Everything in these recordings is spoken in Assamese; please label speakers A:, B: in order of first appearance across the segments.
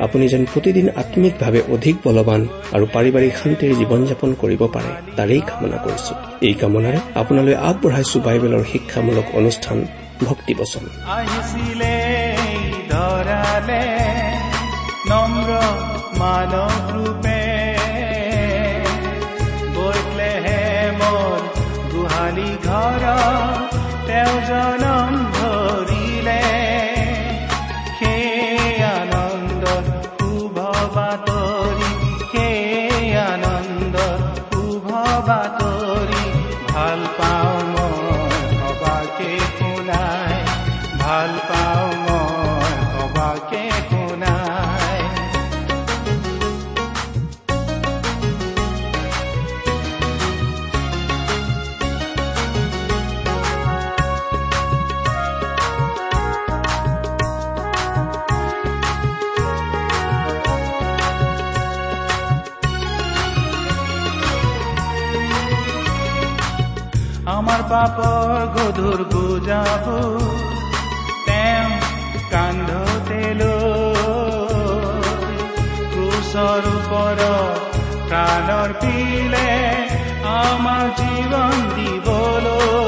A: আপুনি যেন প্ৰতিদিন আম্মিকভাৱে অধিক বলৱান আৰু পাৰিবাৰিক শান্তিৰ জীৱন যাপন কৰিব পাৰে তাৰেই কামনা কৰিছো। এই কামনাৰে আপোনালৈ আগবঢ়াইছো বাইবেলৰ শিক্ষামূলক অনুষ্ঠান
B: গোহালি ঘৰ তেওঁ জনম পাপৰ গধুৰ বুজাব তেওঁ কান্ধতে লৈ ক্ৰুচৰ ওপৰত প্ৰাণৰ পিলে আমাৰ জীৱন দিবলৈ।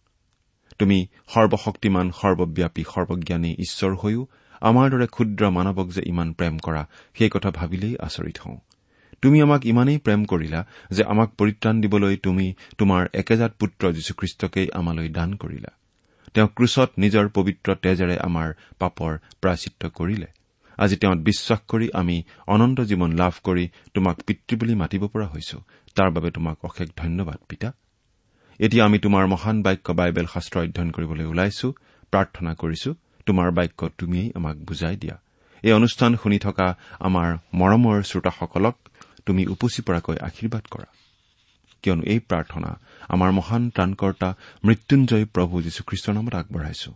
C: তুমি সৰ্বশক্তিমান সৰ্বব্যাপী সৰ্বজ্ঞানী ঈশ্বৰ হৈও আমাৰ দৰে ক্ষুদ্ৰ মানৱক যে ইমান প্ৰেম কৰা সেই কথা ভাবিলেই আচৰিত হওঁ। তুমি আমাক ইমানেই প্ৰেম কৰিলা যে আমাক পৰিত্ৰাণ দিবলৈ তুমি তোমাৰ একেজাত পুত্ৰ যীশুখ্ৰীষ্টকেই আমালৈ দান কৰিলা। তেওঁ ক্ৰুচত নিজৰ পবিত্ৰ তেজেৰে আমাৰ পাপৰ প্ৰাচিত্য কৰিলে। আজি তেওঁত বিশ্বাস কৰি আমি অনন্ত জীৱন লাভ কৰি তোমাক পিতৃ বুলি মাতিব পৰা হৈছো। তাৰ বাবে তোমাক অশেষ ধন্যবাদ পিতা। এতিয়া আমি তোমাৰ মহান বাক্য বাইবেল শাস্ত্ৰ অধ্যয়ন কৰিবলৈ ওলাইছো প্ৰাৰ্থনা কৰিছো তোমাৰ বাক্য তুমিয়েই আমাক বুজাই দিয়া। এই অনুষ্ঠান শুনি থকা আমাৰ মৰমৰ শ্ৰোতাসকলক তুমি উপচি পৰাকৈ আশীৰ্বাদ কৰা। কিয়নো এই প্ৰাৰ্থনা আমাৰ মহান ত্ৰাণকৰ্তা মৃত্যুঞ্জয় প্ৰভু যীশুখ্ৰীষ্টৰ নামত আগবঢ়াইছো।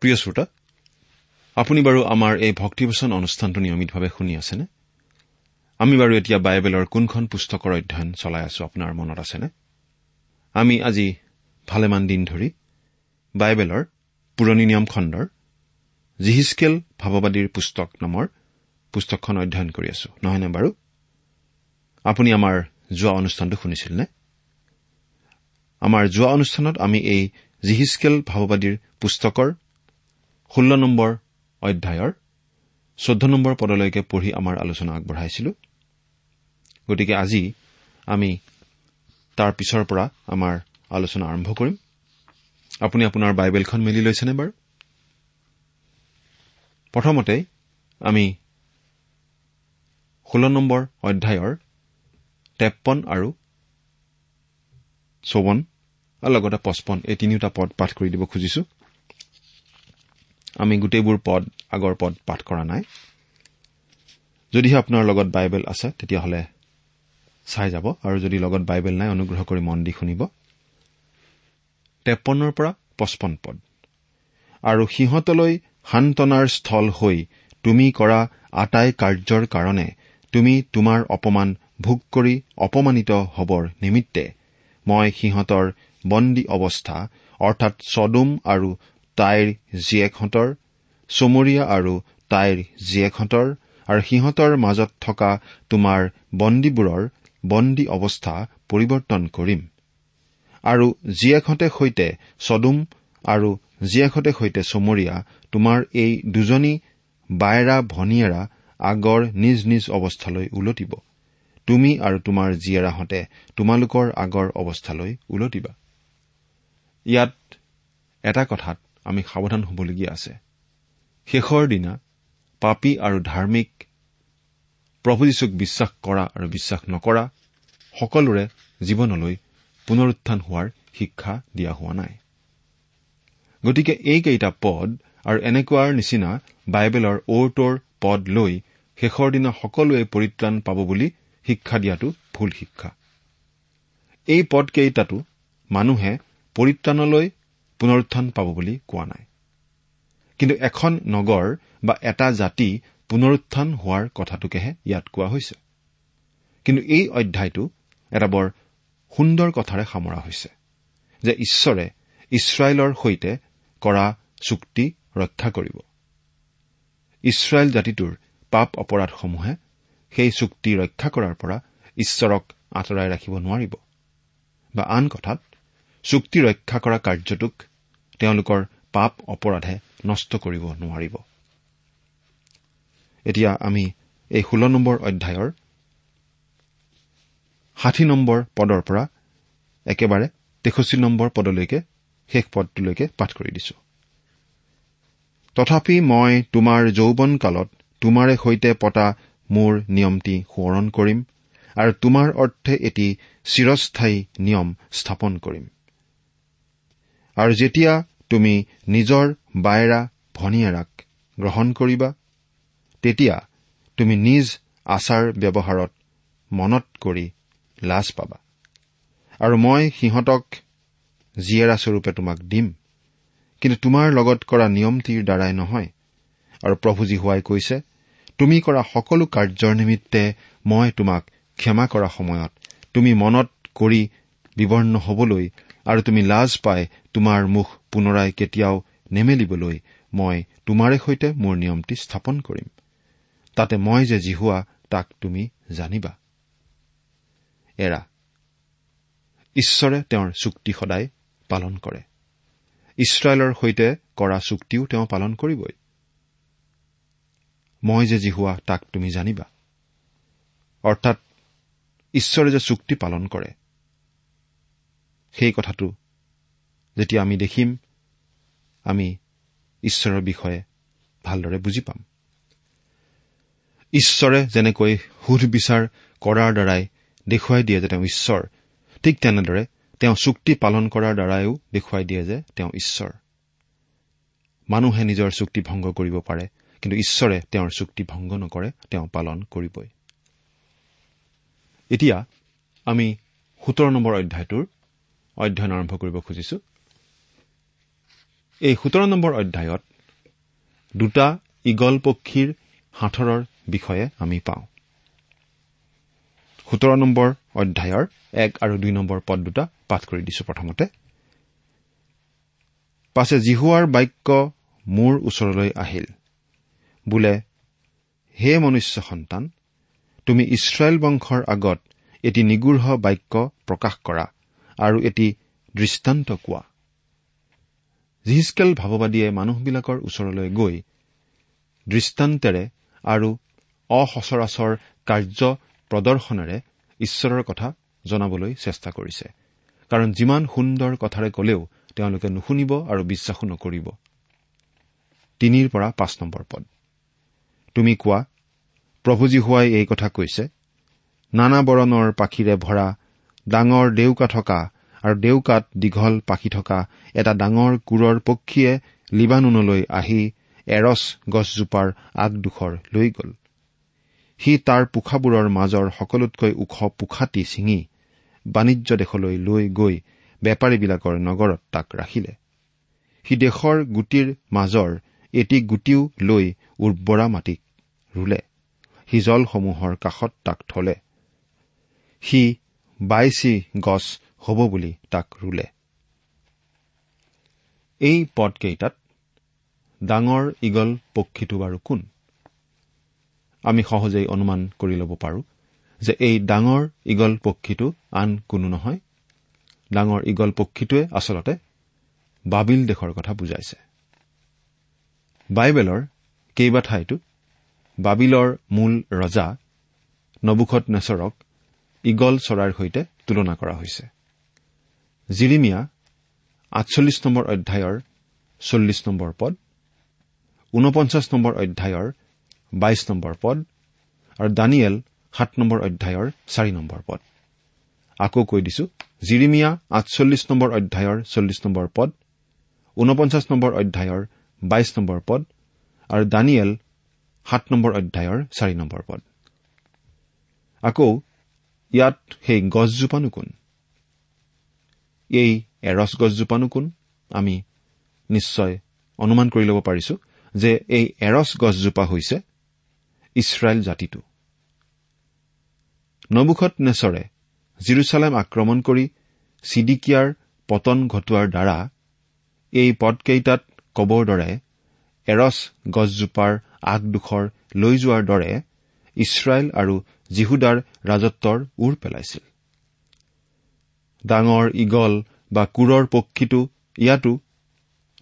C: প্ৰিয় শ্ৰোতা আপুনি বাৰু আমাৰ এই ভক্তিবচন অনুষ্ঠানটো নিয়মিতভাৱে শুনি আছেনে? আমি বাৰু এতিয়া বাইবেলৰ কোনখন পুস্তকৰ অধ্যয়ন চলাই আছো আপোনাৰ মনত আছেনে? আমি আজি ভালেমান দিন ধৰি বাইবেলৰ পুৰণি নিয়ম খণ্ডৰ জিহিচকেল ভাৱবাদীৰ পুস্তক নামৰ পুস্তকখন অধ্যয়ন কৰি আছো। নহয়নে বাৰু? আপুনি আমাৰ যোৱা অনুষ্ঠানটো শুনিছিল নে আমাৰ যোৱা অনুষ্ঠানত আমি এই জিহিচকেল ভাৱবাদীৰ পুস্তকৰ ষোল্ল নম্বৰ অধ্যায়ৰ চৈধ্য নম্বৰ পদলৈকে পঢ়ি আমাৰ আলোচনা আগবঢ়াইছিলো। গতিকে আজি আমি তাৰ পিছৰ পৰা আমাৰ আলোচনা আৰম্ভ কৰিম। আপুনি আপোনাৰ বাইবেলখন মেলি লৈছেনে বাৰু? প্ৰথমতে আমি ষোল্ল নম্বৰ অধ্যায়ৰ তেপ্পন আৰু চৌৱন আৰু লগতে পঁচপন এই তিনিওটা পদ পাঠ কৰি দিব খুজিছো। আমি গোটেইবোৰ পদ আগৰ পদ পাঠ কৰা নাই। যদিহে আপোনাৰ লগত বাইবেল আছে তেতিয়াহ'লে চাই যাব। আৰু যদি লগত বাইবেল নাই অনুগ্ৰহ কৰি মন দি শুনিব। তেপন্নৰ পৰা পঁচপন্ন পদ। আৰু সিহঁতলৈ সান্তনাৰ স্থল হৈ তুমি কৰা আটাই কাৰ্যৰ কাৰণে তুমি তোমাৰ অপমান ভোগ কৰি অপমানিত হবৰ নিমিত্তে মই সিহঁতৰ বন্দী অৱস্থা অৰ্থাৎ ছডুম আৰু তাইৰ জীয়েকহঁতৰ চমৰীয়া আৰু তাইৰ জীয়েকহঁতৰ আৰু সিহঁতৰ মাজত থকা তোমাৰ বন্দীবোৰৰ বন্দী অৱস্থা পৰিৱৰ্তন কৰিম। আৰু জীয়েকহঁতে সৈতে ছডুম আৰু জীয়েকহঁতে সৈতে চমৰীয়া তোমাৰ এই দুজনী বায়েৰা ভনীয়েৰা আগৰ নিজ নিজ অৱস্থালৈ ওলটিব তুমি আৰু তোমাৰ জীয়েৰাহঁতে তোমালোকৰ আগৰ অৱস্থালৈ ওলটিবা ইয়াত এটা কথাত আমি সাৱধান হবলগীয়া আছে। শেষৰ দিনা পাপী আৰু ধাৰ্মিক প্ৰভু যীশুক বিশ্বাস কৰা আৰু বিশ্বাস নকৰা সকলোৰে জীৱনলৈ পুনৰুত্থান হোৱাৰ শিক্ষা দিয়া হোৱা নাই। গতিকে এইকেইটা পদ আৰু এনেকুৱাৰ নিচিনা বাইবেলৰ অৰ পদ লৈ শেষৰ দিনা সকলোৱে পৰিত্ৰাণ পাব বুলি শিক্ষা দিয়াটো ভুল শিক্ষা। এই পদকেইটাতো মানুহে পৰিত্ৰাণলৈ পুনৰুত্থান পাব বুলি কোৱা নাই। কিন্তু এখন নগৰ বা এটা জাতি পুনৰুত্থান হোৱাৰ কথাটোকেহে ইয়াত কোৱা হৈছে। কিন্তু এই অধ্যায়টো এটা বৰ সুন্দৰ কথাৰে সামৰা হৈছে যে ঈশ্বৰে ইছৰাইলৰ সৈতে কৰা চুক্তি ৰক্ষা কৰিব। ইছৰাইল জাতিটোৰ পাপ অপৰাধসমূহে সেই চুক্তি ৰক্ষা কৰাৰ পৰা ঈশ্বৰক আঁতৰাই ৰাখিব নোৱাৰিব। বা আন কথাত চুক্তি ৰক্ষা কৰা কাৰ্যটোক তেওঁলোকৰ পাপ অপৰাধে নষ্ট কৰিব নোৱাৰিব। এতিয়া আমি এই ষোল্ল নম্বৰ অধ্যায়ৰ ষাঠি নম্বৰ পদৰ পৰা একেবাৰে তেষষ্ঠি নম্বৰ পদলৈকে শেষ পদটোলৈকে পাঠ কৰি দিছো। তথাপি মই তোমাৰ যৌৱন কালত তোমাৰে সৈতে পতা মোৰ নিয়মটি সোঁৱৰণ কৰিম আৰু তোমাৰ অৰ্থে এটি চিৰস্থায়ী নিয়ম স্থাপন কৰিম। আৰু যেতিয়া তুমি নিজৰ বায়েৰা ভনীয়েৰাক গ্ৰহণ কৰিবা। তেতিয়া তুমি নিজ আচাৰ ব্যৱহাৰত মনত কৰি লাজ পাবা। আৰু মই সিহঁতক জীয়েৰাস্বৰূপে তোমাক দিম। কিন্তু তোমাৰ লগত কৰা নিয়মটিৰ দ্বাৰাই নহয়। আৰু প্ৰভুজী হোৱাই কৈছে তুমি কৰা সকলো কাৰ্যৰ নিমিত্তে মই তোমাক ক্ষমা কৰা সময়ত তুমি মনত কৰি বিৱৰ্ণ হবলৈ আৰু তুমি লাজ পাই তোমাৰ মুখ পুনৰাই কেতিয়াও নেমেলিবলৈ মই তোমাৰে সৈতে মোৰ নিয়মটি স্থাপন কৰিম। তাতে মই যে জিহুৱা তাক তুমি জানিবা। এৰা। ঈশ্বৰে তেওঁৰ চুক্তি সদায় পালন কৰে। ইছৰাইলৰ সৈতে কৰা চুক্তিও তেওঁ পালন কৰিবই। মই যে জিহুৱা তাক তুমি জানিবা। অৰ্থাৎ ঈশ্বৰে যে চুক্তি পালন কৰে সেই কথাটো যেতিয়া আমি দেখিম আমি ঈশ্বৰৰ বিষয়ে ভালদৰে বুজি পাম। ঈশ্বৰে যেনেকৈ সুধ বিচাৰ কৰাৰ দ্বাৰাই দেখুৱাই দিয়ে যে তেওঁ ঈশ্বৰ ঠিক তেনেদৰে তেওঁ চুক্তি পালন কৰাৰ দ্বাৰাইও দেখুৱাই দিয়ে যে তেওঁ ঈশ্বৰ। মানুহে নিজৰ চুক্তি ভংগ কৰিব পাৰে কিন্তু ঈশ্বৰে তেওঁৰ চুক্তি ভংগ নকৰে তেওঁ পালন কৰিবই। এতিয়া আমি সোতৰ নম্বৰ অধ্যায়টোৰ অধ্যয়ন আৰম্ভ কৰিব খুজিছো। এই সোতৰ নম্বৰ অধ্যায়ত দুটা ইগল পক্ষীৰ সাঁথৰৰ বিষয়ে আমি পাওঁ। সোতৰ নম্বৰ অধ্যায়ৰ এক আৰু দুই নম্বৰ পদ দুটা পাঠ কৰি দিছো প্ৰথমতে। পাছে জিহুৱাৰ বাক্য মোৰ ওচৰলৈ আহিল। বোলে হে মনুষ্য সন্তান তুমি ইছৰাইল বংশৰ আগত এটি নিগূঢ় বাক্য প্ৰকাশ কৰা। আৰু এটি দৃষ্টান্ত কোৱা। জিহিচকেল ভাৱবাদীয়ে মানুহবিলাকৰ ওচৰলৈ গৈ দৃষ্টান্তেৰে আৰু অসচৰাচৰ কাৰ্য প্ৰদৰ্শনেৰে ঈশ্বৰৰ কথা জনাবলৈ চেষ্টা কৰিছে। কাৰণ যিমান সুন্দৰ কথাৰে কলেও তেওঁলোকে নুশুনিব আৰু বিশ্বাসো নকৰিব। তিনিৰ পৰা পাঁচ নম্বৰ পদ। তুমি কোৱা প্ৰভুজী হোৱাই এই কথা কৈছে নানা বৰণৰ পাখিৰে ভৰা ডাঙৰ ডেউকা থকা আৰু ডেউকাত দীঘল পাখি থকা এটা ডাঙৰ কোৰৰ পক্ষীয়ে লিবানুনলৈ আহি এৰছ গছজোপাৰ আগডোখৰ লৈ গ'ল। সি তাৰ পোখাবোৰৰ মাজৰ সকলোতকৈ ওখ পোখাটি ছিঙি বাণিজ্য দেশলৈ লৈ গৈ বেপাৰীবিলাকৰ নগৰত তাক ৰাখিলে। সি দেশৰ গুটিৰ মাজৰ এটি গুটিও লৈ উৰ্বৰা মাটিক ৰুলে। সি জলসমূহৰ কাষত তাক থলে। সি বাইচি গছ হ'ব বুলি তাক ৰুলে। এই পদকেইটাত ডাঙৰ ইগল পক্ষীটো বাৰু কোন? আমি সহজেই অনুমান কৰি ল'ব পাৰো যে এই ডাঙৰ ইগল পক্ষীটো আন কোনো নহয়। ডাঙৰ ইগল পক্ষীটোৱে আচলতে বাবিল দেশৰ কথা বুজাইছে। বাইবেলৰ কেইবা ঠাইতো বাবিলৰ মূল ৰজা নবুখত নেচৰক ইগল চৰাইৰ সৈতে তুলনা কৰা হৈছে। জিৰিমিয়া আঠচল্লিছ নম্বৰ অধ্যায়ৰ চল্লিছ নম্বৰ পদ ঊনপঞ্চাছ নম্বৰ অধ্যায়ৰ বাইছ নম্বৰ পদ আৰু দানিয়েল সাত নম্বৰ অধ্যায়ৰ চাৰি নম্বৰ পদ। আকৌ কৈ দিছো জিৰিমিয়া আঠচল্লিছ নম্বৰ অধ্যায়ৰ চল্লিছ নম্বৰ পদ ঊনপঞ্চাছ নম্বৰ অধ্যায়ৰ বাইছ নম্বৰ পদ আৰু দানিয়েল সাত নম্বৰ অধ্যায়ৰ চাৰি নম্বৰ পদ। আকৌ ইয়াত সেই গছজোপানো কোন? এই এৰছ গছজোপানো কোন? আমি নিশ্চয় অনুমান কৰি ল'ব পাৰিছো যে এই এৰছ গছজোপা হৈছে ইছৰাইল জাতিটো। নবুখত নেচৰে জিৰচালেম আক্ৰমণ কৰি চিডিকিয়াৰ পতন ঘটোৱাৰ দ্বাৰা এই পদকেইটাত কবৰ দৰে এৰছ গছজোপাৰ আগডোখৰ লৈ যোৱাৰ দৰে ইছৰাইল আৰু জিহুদাৰ ৰাজত্বৰ ওৰ পেলাইছিল। ডাঙৰ ইগল বা কোৰৰ পক্ষীটো ইয়াতো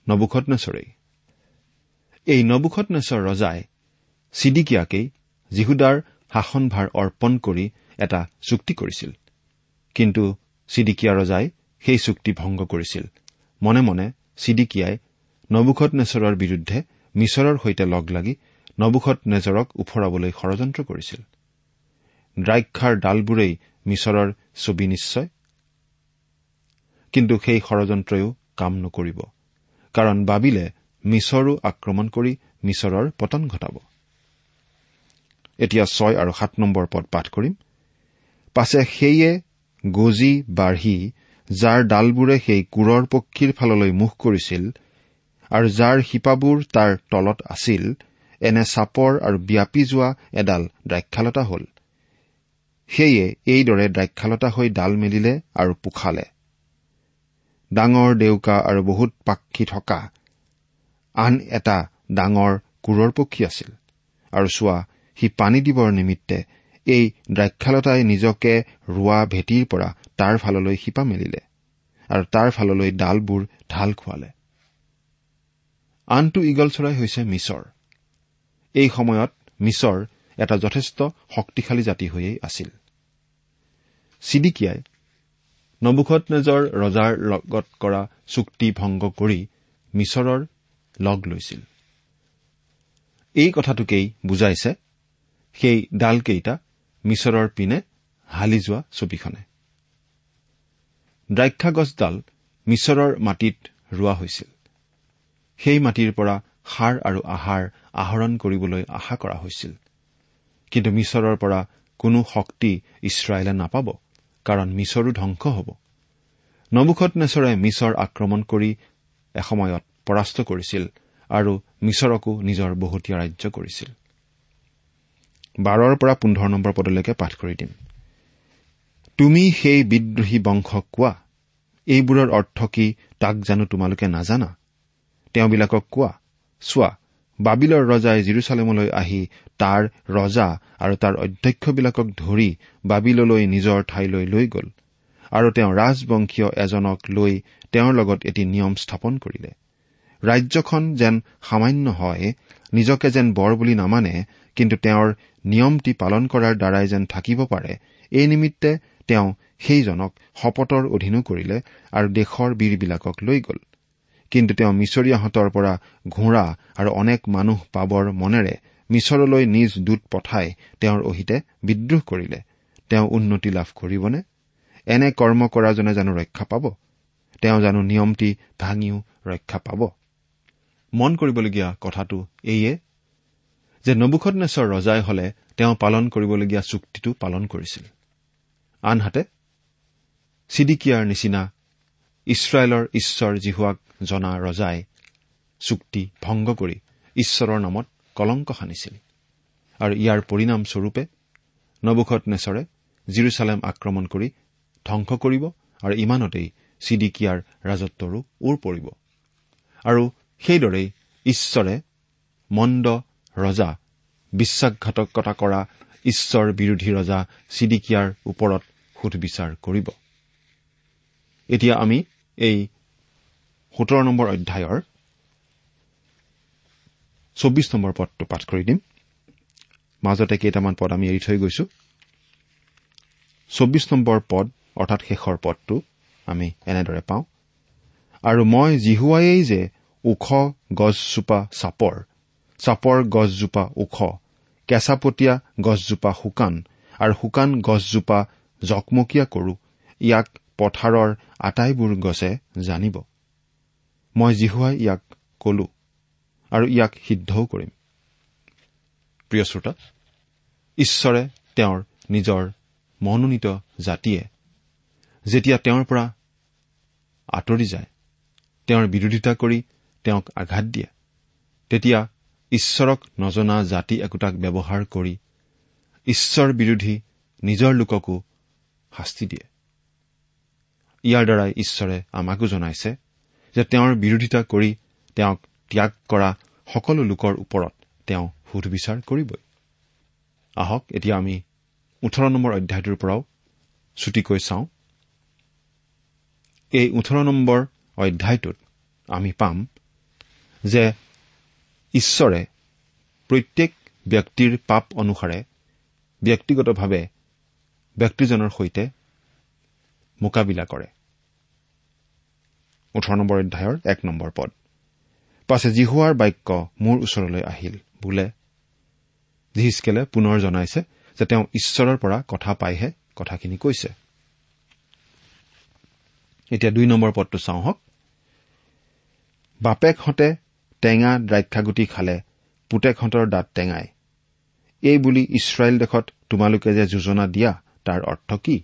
C: নবুখত নেচৰেই এই নবুখত নেচৰ ৰজাই চিডিকিয়াকেই জিহুদাৰ শাসনভাৰ অৰ্পণ কৰি এটা চুক্তি কৰিছিল। কিন্তু চিডিকিয়া ৰজাই সেই চুক্তি ভংগ কৰিছিল। মনে মনে চিডিকিয়াই নবুখত নেচৰৰ বিৰুদ্ধে মিছৰৰ সৈতে লগ লাগি নবুখত নেজৰক ওফৰাবলৈ ষড়যন্ত্ৰ কৰিছিল। দ্ৰাক্ষাৰ ডালবোৰেই মিছৰৰ ছবি নিশ্চয়। কিন্তু সেই ষড়যন্ত্ৰয়ো কাম নকৰিব কাৰণ বাবিলে মিছৰো আক্ৰমণ কৰি মিছৰৰ পতন ঘটাব। এতিয়া ছয় আৰু সাত নম্বৰ পদ পাঠ কৰিম। পাছে সেয়ে গজি বাঢ়ি যাৰ ডালবোৰে সেই কোৰৰ পক্ষীৰ ফাললৈ মুখ কৰিছিল আৰু যাৰ শিপাবোৰ তাৰ তলত আছিল এনে চাপৰ আৰু ব্যাপি যোৱা এডাল দ্ৰাক্ষালতা হ'ল। সেয়ে এইদৰে দ্ৰাক্ষালতা হৈ ডাল মেলিলে আৰু পোখালে। ডাঙৰ ডেউকা আৰু বহুত পাক্ষী থকা আন এটা ডাঙৰ কোৰৰ পক্ষী আছিল। আৰু চোৱা সি পানী দিবৰ নিমিত্তে এই দ্ৰাক্ষালতাই নিজকে ৰোৱা ভেটিৰ পৰা তাৰ ফাললৈ শিপা মেলিলে আৰু তাৰ ফাললৈ ডালবোৰ ঢাল খুৱালে। আনটো ইগল চৰাই হৈছে মিছৰ। এই সময়ত মিছৰ এটা যথেষ্ট শক্তিশালী জাতি হৈয়েই আছিল। চিডিকিয়াই নবুখত নেজৰ ৰজাৰ লগত কৰা চুক্তি ভংগ কৰি মিছৰৰ লগ লৈছিল। এই কথাটোকেই বুজাইছে সেই ডালকেইটা মিছৰৰ পিনে হালি যোৱা ছবিখনে। দ্ৰাক্ষা গছডাল মিছৰৰ মাটিত ৰোৱা হৈছিল। সেই মাটিৰ পৰা সাৰ আৰু আহাৰ আহৰণ কৰিবলৈ আশা কৰা হৈছিল। কিন্তু মিছৰৰ পৰা কোনো শক্তি ইছৰাইলে নাপাব কাৰণ মিছৰো ধ্বংস হ'ব। নবুখত নেচৰে মিছৰ আক্ৰমণ কৰি এসময়ত পৰাস্ত কৰিছিল আৰু মিছৰকো নিজৰ বহুতীয়া ৰাজ্য কৰিছিল। বাৰৰ পৰা পোন্ধৰ নম্বৰ পদলৈকে পাঠ কৰি দিম। তুমি সেই বিদ্ৰোহী বংশক কোৱা এইবোৰৰ অৰ্থ কি তাক জানো তোমালোকে নাজানা? তেওঁবিলাকক কোৱা চোৱা বাবিলৰ ৰজাই জিৰচালেমলৈ আহি তাৰ ৰজা আৰু তাৰ অধ্যক্ষবিলাকক ধৰি বাবিললৈ নিজৰ ঠাইলৈ লৈ গ'ল আৰু তেওঁ ৰাজবংশীয় এজনক লৈ তেওঁৰ লগত এটি নিয়ম স্থাপন কৰিলে। ৰাজ্যখন যেন সামান্য হয় নিজকে যেন বৰ বুলি নামানে কিন্তু তেওঁৰ নিয়মটি পালন কৰাৰ দ্বাৰাই যেন থাকিব পাৰে এই নিমিত্তে তেওঁ সেইজনক শপতৰ অধীনো কৰিলে আৰু দেশৰ বীৰবিলাকক লৈ গ'ল। কিন্তু তেওঁ মিছৰীয়াহঁতৰ পৰা ঘোঁৰা আৰু অনেক মানুহ পাবৰ মনেৰে মিছৰলৈ নিজ দূত পঠাই তেওঁৰ অহিতে বিদ্ৰোহ কৰিলে। তেওঁ উন্নতি লাভ কৰিবনে? এনে কৰ্ম কৰাজনে জানো ৰক্ষা পাব? তেওঁ জানো নিয়মটি ভাঙিও ৰক্ষা পাব? মন কৰিবলগীয়া কথাটো এইয়ে যে নবুখনেশ্বৰ ৰজাই হলে তেওঁ পালন কৰিবলগীয়া চুক্তিটো পালন কৰিছিল। আনহাতে চিডিকিয়াৰ নিচিনা ইছৰাইলৰ ঈশ্বৰ জিহুৱাক জনা ৰজাই চুক্তি ভংগ কৰি ঈশ্বৰৰ নামত কলংক সানিছিল। আৰু ইয়াৰ পৰিণামস্বৰূপে নবুখত নেচৰে জিৰচালেম আক্ৰমণ কৰি ধ্বংস কৰিব আৰু ইমানতেই চিডিকিয়াৰ ৰাজত্বৰো ওৰ পৰিব। আৰু সেইদৰেই ঈশ্বৰে মন্দ ৰজা বিশ্বাসঘাতকতা কৰা ঈশ্বৰ বিৰোধী ৰজা চিডিকিয়াৰ ওপৰত সুধবিচাৰ কৰিব। এতিয়া আমি এই সোতৰ নম্বৰ অধ্যায়ৰ চৌবিশ নম্বৰ পদটো পাঠ কৰি দিম। মাজতে কেইটামান পদ আমি এৰি থৈ গৈছো। চৌবিশ নম্বৰ পদ অৰ্থাৎ শেষৰ পদটো আমি এনেদৰে পাওঁ। আৰু মই জিহুৱায়েই যে ওখ গছজোপা চাপৰ চাপৰ গছজোপা ওখ কেঁচাপতীয়া গছজোপা শুকান আৰু শুকান গছজোপা জকমকীয়া কৰো ইয়াক পথাৰৰ আটাইবোৰ গছে জানিব। মই জিহুৱাই ইয়াক কলো আৰু ইয়াক সিদ্ধও কৰিম। প্ৰিয় শ্ৰোতা ঈশ্বৰে তেওঁৰ নিজৰ মনোনীত জাতিয়ে যেতিয়া তেওঁৰ পৰা আঁতৰি যায় তেওঁৰ বিৰোধিতা কৰি তেওঁক আঘাত দিয়ে তেতিয়া ঈশ্বৰক নজনা জাতি একোটাক ব্যৱহাৰ কৰি ঈশ্বৰ বিৰোধী নিজৰ লোককো শাস্তি দিয়ে। ইয়াৰ দ্বাৰাই ঈশ্বৰে আমাকো জনাইছে যে তেওঁৰ বিৰোধিতা কৰি তেওঁক ত্যাগ কৰা সকলো লোকৰ ওপৰত তেওঁ সুধবিচাৰ কৰিবই। আহক এতিয়া আমি ওঠৰ নম্বৰ অধ্যায়টোৰ পৰাও ছুটিকৈ চাওঁ। এই ওঠৰ নম্বৰ অধ্যায়টোত আমি পাম যে ঈশ্বৰে প্ৰত্যেক ব্যক্তিৰ পাপ অনুসাৰে ব্যক্তিগতভাৱে ব্যক্তিজনৰ সৈতে মোকাবিলা কৰে। ওঠৰ নম্বৰ অধ্যায়ৰ এক নম্বৰ পদ। পাছে জিহুৱাৰ বাক্য মোৰ ওচৰলৈ আহিল বোলে জিহিচকেলে পুনৰ জনাইছে যে তেওঁ ঈশ্বৰৰ পৰা কথা পাইহে কথাখিনি কৈছে। এতিয়া দুই নম্বৰ পদটো চাওঁ হওক। বাপেকহঁতে টেঙা দ্ৰাক্ষাগুটি খালে পুতেকহঁতৰ দাঁত টেঙাই। এই বুলি ইছৰাইল দেশত তোমালোকে যে যোজনা দিয়া তাৰ অৰ্থ কি?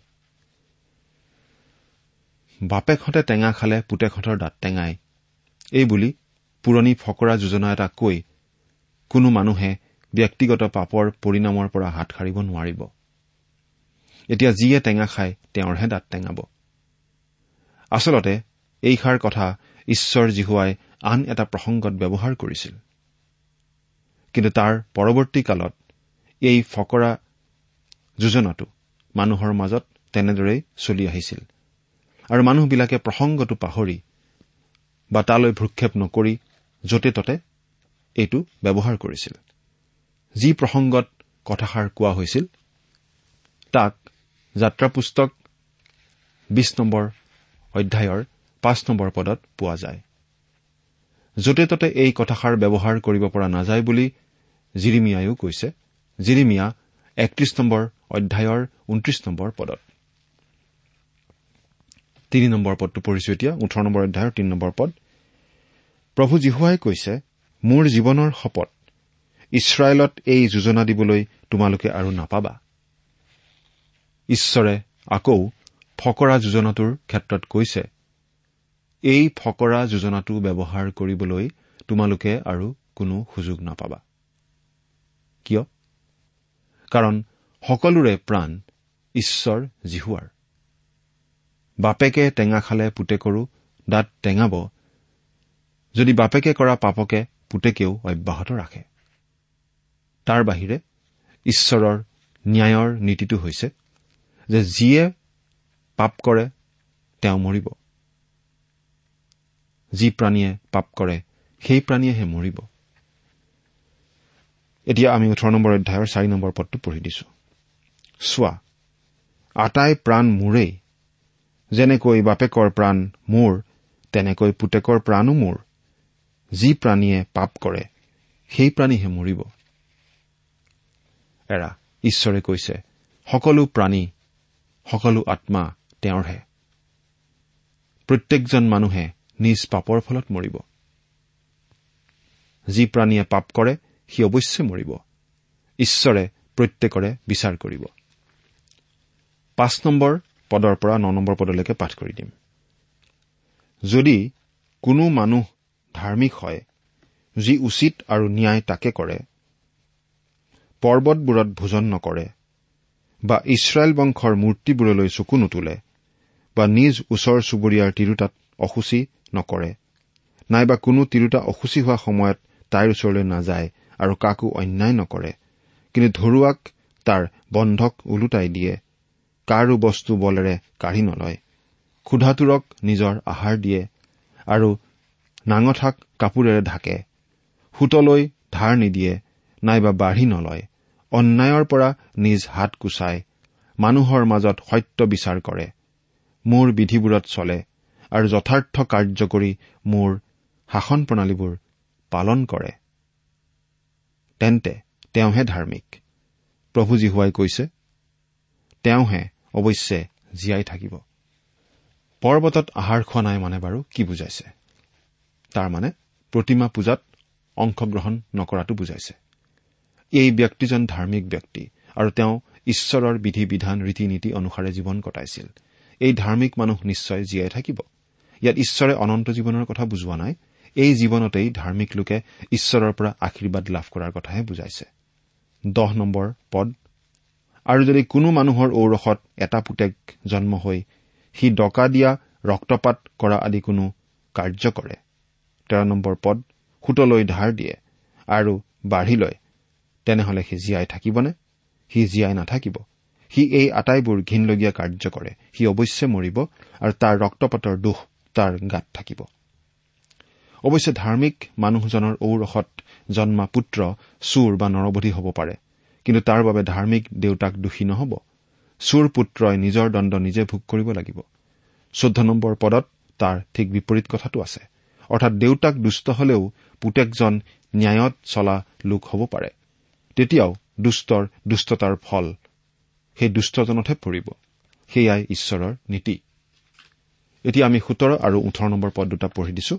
C: বাপেকহঁতে টেঙা খালে পুতেকহঁতৰ দাঁত টেঙাই। এই বুলি পুৰণি ফকৰা যোজনা এটা কৈ কোনো মানুহে ব্যক্তিগত পাপৰ পৰিণামৰ পৰা হাত সাৰিব নোৱাৰিব। এতিয়া যিয়ে টেঙা খায় তেওঁৰহে দাঁত টেঙাব। আচলতে এইষাৰ কথা ঈশ্বৰ জিহুৱাই আন এটা প্ৰসংগত ব্যৱহাৰ কৰিছিল। কিন্তু তাৰ পৰৱৰ্তী কালত এই ফকৰা যোজনাটো মানুহৰ মাজত তেনেদৰেই চলি আহিছিল। আৰু মানুহবিলাকে প্ৰসংগটো পাহৰি বা তালৈ ভ্ৰক্ষেপ নকৰি য'তে ততে এইটো ব্যৱহাৰ কৰিছিল। যি প্ৰসংগত কথাষাৰ কোৱা হৈছিল তাক যাত্ৰা পুস্তক বিশ নম্বৰ অধ্যায়ৰ পাঁচ নম্বৰ পদত পোৱা যায়। য'তে ততে এই কথাষাৰ ব্যৱহাৰ কৰিব পৰা নাযায় বুলি জিৰিমিয়াইও কৈছে। জিৰিমিয়া একত্ৰিশ নম্বৰ অধ্যায়ৰ ঊনত্ৰিশ নম্বৰ পদত। তিনি নম্বৰ পদটো পঢ়িছো এতিয়া ওঠৰ নম্বৰ অধ্যায়ৰ তিনি নম্বৰ পদ। প্ৰভু জীহুৱাই কৈছে মোৰ জীৱনৰ শপত ইছৰাইলত এই যোজনা দিবলৈ তোমালোকে আৰু নাপাবা। ঈশ্বৰে আকৌ ফকৰা যোজনাটোৰ ক্ষেত্ৰত কৈছে এই ফকৰা যোজনাটো ব্যৱহাৰ কৰিবলৈ তোমালোকে আৰু কোনো সুযোগ নাপাবা। কিয়? কাৰণ সকলোৰে প্ৰাণ ঈশ্বৰ জিহুৱাৰ বাপেকে টেঙা খালে পুতেকৰো দাঁত টেঙাব। যদি বাপেকে কৰা পাপকে পুতেকেও অব্যাহত ৰাখে। তাৰ বাহিৰে ঈশ্বৰৰ ন্যায়ৰ নীতিটো হৈছে যে যিয়ে পাপ কৰে তেওঁ মৰিব। যি প্ৰাণীয়ে পাপ কৰে সেই প্ৰাণীয়েহে মৰিব। এতিয়া আমি ওঠৰ নম্বৰ অধ্যায়ৰ চাৰি নম্বৰ পদটো পঢ়ি দিছো। চোৱা আটাই প্ৰাণ মোৰেই যেনেকৈ বাপেকৰ প্ৰাণ মোৰ তেনেকৈ পুতেকৰ প্ৰাণো মোৰ। যি প্ৰাণীয়ে পাপ কৰে সেই প্ৰাণীহে মৰিব। এৰা ঈশ্বৰে কৈছে সকলো প্ৰাণী সকলো আত্মা তেওঁৰহে। প্ৰত্যেকজন মানুহে নিজ পাপৰ ফলত মৰিব। যি প্ৰাণীয়ে পাপ কৰে সি অৱশ্যে মৰিব। ঈশ্বৰে প্ৰত্যেকৰে বিচাৰ কৰিব। পাঁচ নম্বৰ পদৰ পৰা ন নম্বৰ পদলৈকে পাঠ কৰি দিম। যদি কোনো মানুহ ধাৰ্মিক হয় যি উচিত আৰু ন্যায় তাকে কৰে পৰ্বতবোৰত ভোজন নকৰে বা ইছৰাইল বংশৰ মূৰ্তিবোৰলৈ চকু নোতোলে বা নিজ ওচৰ চুবুৰীয়াৰ তিৰোতাত অসুচী নকৰে নাইবা কোনো তিৰোতা অসুচী হোৱা সময়ত তাইৰ ওচৰলৈ নাযায় আৰু কাকো অন্যায় নকৰে কিন্তু ধৰুৱাক তাৰ বন্ধক ওলোটাই দিয়ে কাৰো বস্তু বলেৰে কাঢ়ি নলয়। ক্ষুধাটোৰক নিজৰ আহাৰ দিয়ে আৰু নাঙঠাক কাপোৰেৰে ঢাকে। সোঁতলৈ ধাৰ নিদিয়ে নাইবা বাঢ়ি নলয়। অন্যায়ৰ পৰা নিজ হাত কুচাই মানুহৰ মাজত সত্য বিচাৰ কৰে। মোৰ বিধিবোৰত চলে আৰু যথাৰ্থ কাৰ্য কৰি মোৰ শাসন প্ৰণালীবোৰ পালন কৰে। তেন্তে তেওঁহে ধাৰ্মিক। প্ৰভু জীহুৱাই কৈছে তেওঁহে অৱশ্যে জীয়াই থাকিব। পৰ্বতত আহাৰ খোৱা নাই মানে বাৰু কি বুজাইছে? তাৰমানে প্ৰতিমা পূজাত অংশগ্ৰহণ নকৰাটো বুজাইছে। এই ব্যক্তিজন ধাৰ্মিক ব্যক্তি আৰু তেওঁ ঈশ্বৰৰ বিধি বিধান ৰীতি নীতি অনুসাৰে জীৱন কটাইছিল। এই ধাৰ্মিক মানুহ নিশ্চয় জীয়াই থাকিব। ইয়াত ঈশ্বৰে অনন্ত জীৱনৰ কথা বুজোৱা নাই। এই জীৱনতেই ধাৰ্মিক লোকে ঈশ্বৰৰ পৰা আশীৰ্বাদ লাভ কৰাৰ কথাহে বুজাইছে। দহ নম্বৰ পদ আৰু যদি কোনো মানুহৰ ঔৰসত এটা পুতেক জন্ম হৈ সি ডকা দিয়া ৰক্তপাত কৰা আদি কোনো কাৰ্য কৰে। তেৰ নম্বৰ পদ সোঁতলৈ ধাৰ দিয়ে আৰু বাঢ়ি লয়। তেনেহলে সি জীয়াই থাকিবনে? সি জীয়াই নাথাকিব। সি এই আটাইবোৰ ঘীনলগীয়া কাৰ্য কৰে। সি অৱশ্যে মৰিব আৰু তাৰ ৰক্তপাতৰ দোষ তাৰ গাত থাকিব। অৱশ্যে ধাৰ্মিক মানুহজনৰ ঔৰসত জন্মা পুত্ৰ চুৰ বা নৰবধি হ'ব পাৰে। কিন্তু তাৰ বাবে ধাৰ্মিক দেউতাক দোষী নহ'ব। চুৰ পুত্ৰই নিজৰ দণ্ড নিজে ভোগ কৰিব লাগিব। চৈধ্য নম্বৰ পদত তাৰ ঠিক বিপৰীত কথাটো আছে। অৰ্থাৎ দেউতাক দুষ্ট হলেও পুতেকজন ন্যায়ত চলা লোক হ'ব পাৰে। তেতিয়াও দুষ্টৰ দুষ্টতাৰ ফল সেই দুষ্টজনতহে পৰিব। সেয়াই ঈশ্বৰৰ নীতি। এতিয়া আমি সোতৰ আৰু ওঠৰ নম্বৰ পদ দুটা পঢ়ি দিছো।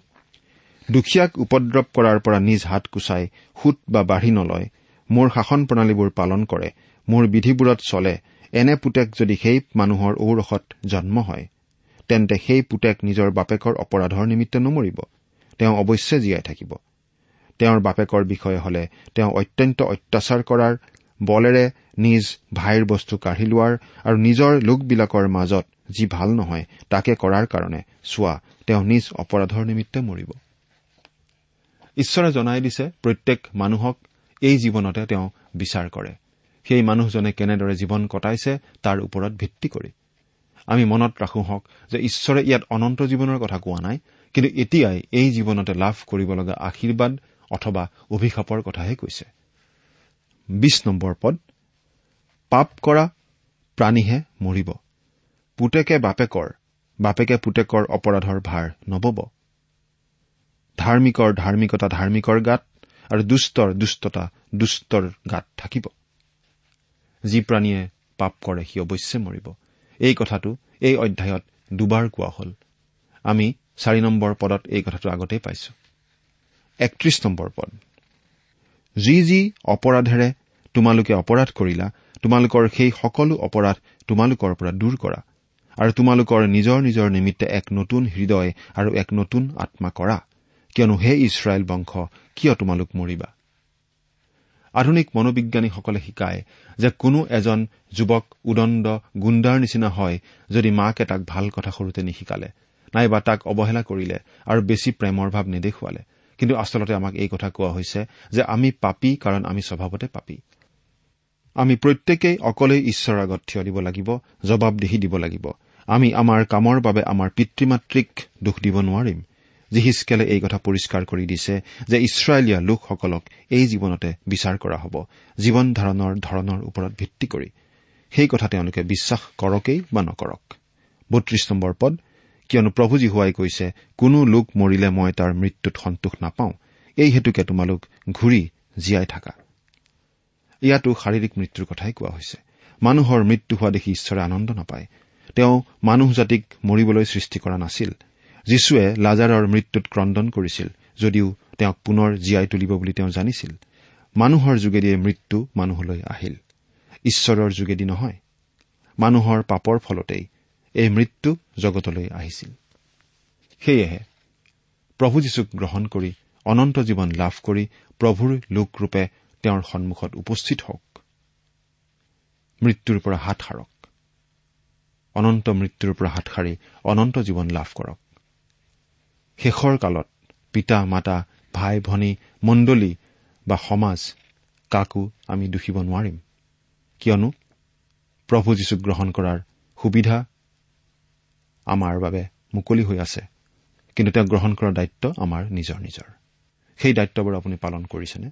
C: দুখীয়াক উপদ্ৰৱ কৰাৰ পৰা নিজ হাত কুচাই সোঁত বা বাঢ়ি নলয় মোৰ শাসন প্ৰণালীবোৰ পালন কৰে মোৰ বিধিবোৰত চলে এনে পুতেক যদি সেই মানুহৰ ঔৰসত জন্ম হয় তেন্তে সেই পুতেক নিজৰ বাপেকৰ অপৰাধৰ নিমিত্তে নমৰিব তেওঁ অৱশ্যে জীয়াই থাকিব। তেওঁৰ বাপেকৰ বিষয়ে হলে তেওঁ অত্যন্ত অত্যাচাৰ কৰাৰ বলেৰে নিজ ভাইৰ বস্তু কাঢ়ি লোৱাৰ আৰু নিজৰ লোকবিলাকৰ মাজত যি ভাল নহয় তাকে কৰাৰ কাৰণে চোৱা তেওঁ নিজ অপৰাধৰ নিমিত্তে মৰিব। ঈশ্বৰে জনাই দিছে প্ৰত্যেক মানুহক এই জীৱনতে তেওঁ বিচাৰ কৰে। সেই মানুহজনে কেনেদৰে জীৱন কটাইছে তাৰ ওপৰত ভিত্তি কৰি। আমি মনত ৰাখো হওক যে ঈশ্বৰে ইয়াত অনন্ত জীৱনৰ কথা কোৱা নাই কিন্তু এতিয়াই এই জীৱনতে লাভ কৰিব লগা আশীৰ্বাদ অথবা অভিশাপৰ কথাহে কৈছে। বিশ নম্বৰ পদ পাপ কৰা প্ৰাণীহে মৰিব। পুতেকে বাপেকৰ বাপেকে পুতেকৰ অপৰাধৰ ভাৰ নবব। ধাৰ্মিকৰ ধাৰ্মিকতা ধাৰ্মিকৰ গাত আৰু দুষ্টৰ দুষ্টতা দুষ্টৰ গাত থাকিব। যি প্ৰাণীয়ে পাপ কৰে সি অৱশ্যে মৰিব। এই কথাটো এই অধ্যায়ত দুবাৰ কোৱা হ'ল। আমি চাৰি নম্বৰ পদত এই কথাটো আগতেই পাইছো। একত্ৰিশ নম্বৰ পদ। যি যি অপৰাধেৰে তোমালোকে অপৰাধ কৰিলা তোমালোকৰ সেই সকলো অপৰাধ তোমালোকৰ পৰা দূৰ কৰা আৰু তোমালোকৰ নিজৰ নিজৰ নিমিত্তে এক নতুন হৃদয় আৰু এক নতুন আত্মা কৰা কিয়নো হে ইছৰাইল বংশ কিয় তোমালোক মৰিবা? আধুনিক মনোবিজ্ঞানীসকলে শিকায় যে কোনো এজন যুৱক উদণ্ড গুণ্ডাৰ নিচিনা হয় যদি মাকে তাক ভাল কথা সৰুতে নিশিকালে নাইবা তাক অৱহেলা কৰিলে আৰু বেছি প্ৰেমৰ ভাৱ নেদেখুৱালে। কিন্তু আচলতে আমাক এই কথা কোৱা হৈছে যে আমি পাপী কাৰণ আমি স্বভাৱতে পাপী। আমি প্ৰত্যেকেই অকলেই ঈশ্বৰৰ আগত থিয় দিব লাগিব জবাবদিহি দিব লাগিব। আমি আমাৰ কামৰ বাবে আমাৰ পিতৃ মাতৃক দোষ দিব নোৱাৰিম। জিহিচকেলে এই কথা পৰিষ্কাৰ কৰি দিছে যে ইছৰাইলীয়া লোকসকলক এই জীৱনতে বিচাৰ কৰা হ'ব জীৱন ধাৰণৰ ধৰণৰ ওপৰত ভিত্তি কৰি। সেই কথা তেওঁলোকে বিশ্বাস কৰকেই বা নকৰক। বত্ৰিশ নম্বৰ পদ কিয়নো প্ৰভু জীহুৱাই কৈছে কোনো লোক মৰিলে মই তাৰ মৃত্যুত সন্তোষ নাপাওঁ এই হেতুকে তোমালোক ঘূৰি জীয়াই থাকা। ইয়াতো শাৰীৰিক মৃত্যুৰ কথাই কোৱা হৈছে। মানুহৰ মৃত্যু হোৱা দেখি ঈশ্বৰে আনন্দ নাপায়। তেওঁ মানুহ জাতিক মৰিবলৈ সৃষ্টি কৰা নাছিল। যীশুৱে লাজাৰৰ মৃত্যুত ক্ৰদন কৰিছিল যদিও তেওঁক পুনৰ জীয়াই তুলিব বুলি তেওঁ জানিছিল। মানুহৰ যোগেদিয়ে মৃত্যু মানুহলৈ আহিল। ঈশ্বৰৰ যোগেদি নহয় মানুহৰ পাপৰ ফলতেই এই মৃত্যু জগতলৈ আহিছিল। সেয়েহে প্ৰভু যীশুক গ্ৰহণ কৰি অনন্ত জীৱন লাভ কৰি প্ৰভুৰ লোকৰূপে তেওঁৰ সন্মুখত উপস্থিত হওক। মৃত্যুৰ পৰা হাত সাৰক। অনন্ত মৃত্যুৰ পৰা হাত সাৰি অনন্ত জীৱন লাভ কৰক। শেষৰ কালত পিতা মাতা ভাই ভনী মণ্ডলী বা সমাজ কাকো আমি দুখিব নোৱাৰিম। কিয়নো প্ৰভু যীশুক গ্ৰহণ কৰাৰ সুবিধা আমাৰ বাবে মুকলি হৈ আছে। কিন্তু তেওঁক গ্ৰহণ কৰাৰ দায়িত্ব আমাৰ নিজৰ নিজৰ। সেই দায়িত্ববোৰ আপুনি পালন কৰিছেনে?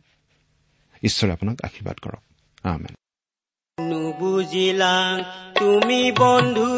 C: ঈশ্বৰে আপোনাক আশীৰ্বাদ কৰক।
D: নুবুজিলা তুমি বন্ধু।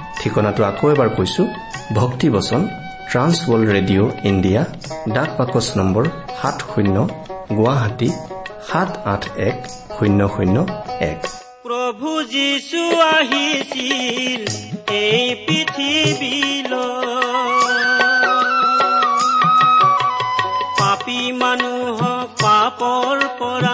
A: ঠিকনাটো আকৌ এবাৰ কৈছো ভক্তিবচন ট্ৰান্সৱৰ্ল্ড ৰেডিঅ' ইণ্ডিয়া ডাক বাকচ নম্বৰ সাত শূন্য গুৱাহাটী সাত আঠ এক শূন্য শূন্য এক।
D: প্ৰভু যীশু আহিছিল এই পৃথিৱীলৈ। পাপী মানুহক পাপৰ পৰা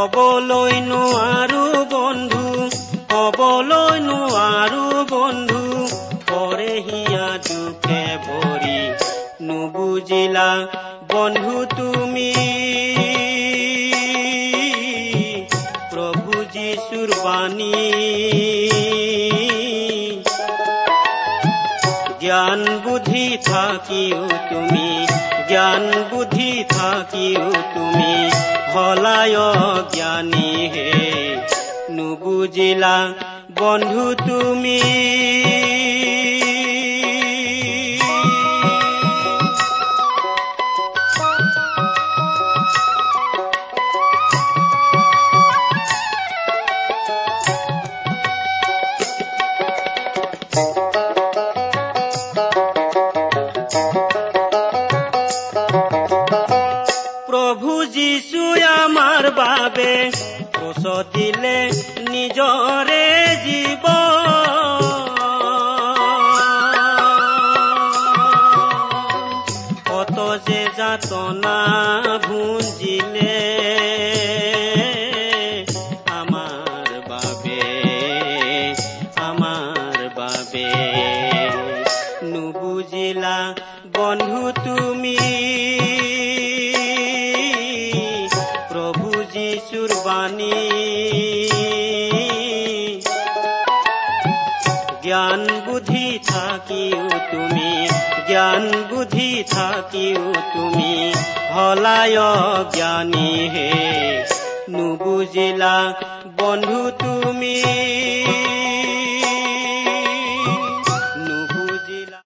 D: কবলৈ নোৱাৰো বন্ধু কবলৈ নোৱাৰো বন্ধু পৰে হিয়া দুখে ভৰি নুবুজিলা বন্ধু তুমি। প্ৰভু যীশুৰ বাণী। জ্ঞান বুদ্ধি থাকিও তুমি। জ্ঞান বুদ্ধি থাকিও তুমি হলায় জ্ঞানী হে নুবুজিলা বন্ধু তুমি যীশু আমাৰ বাবে ক্ৰুচ দিলে নিজৰে জীৱ থাকিও তুমি হলায় জ্ঞানী হে। নুবুজিলা বন্ধু তুমি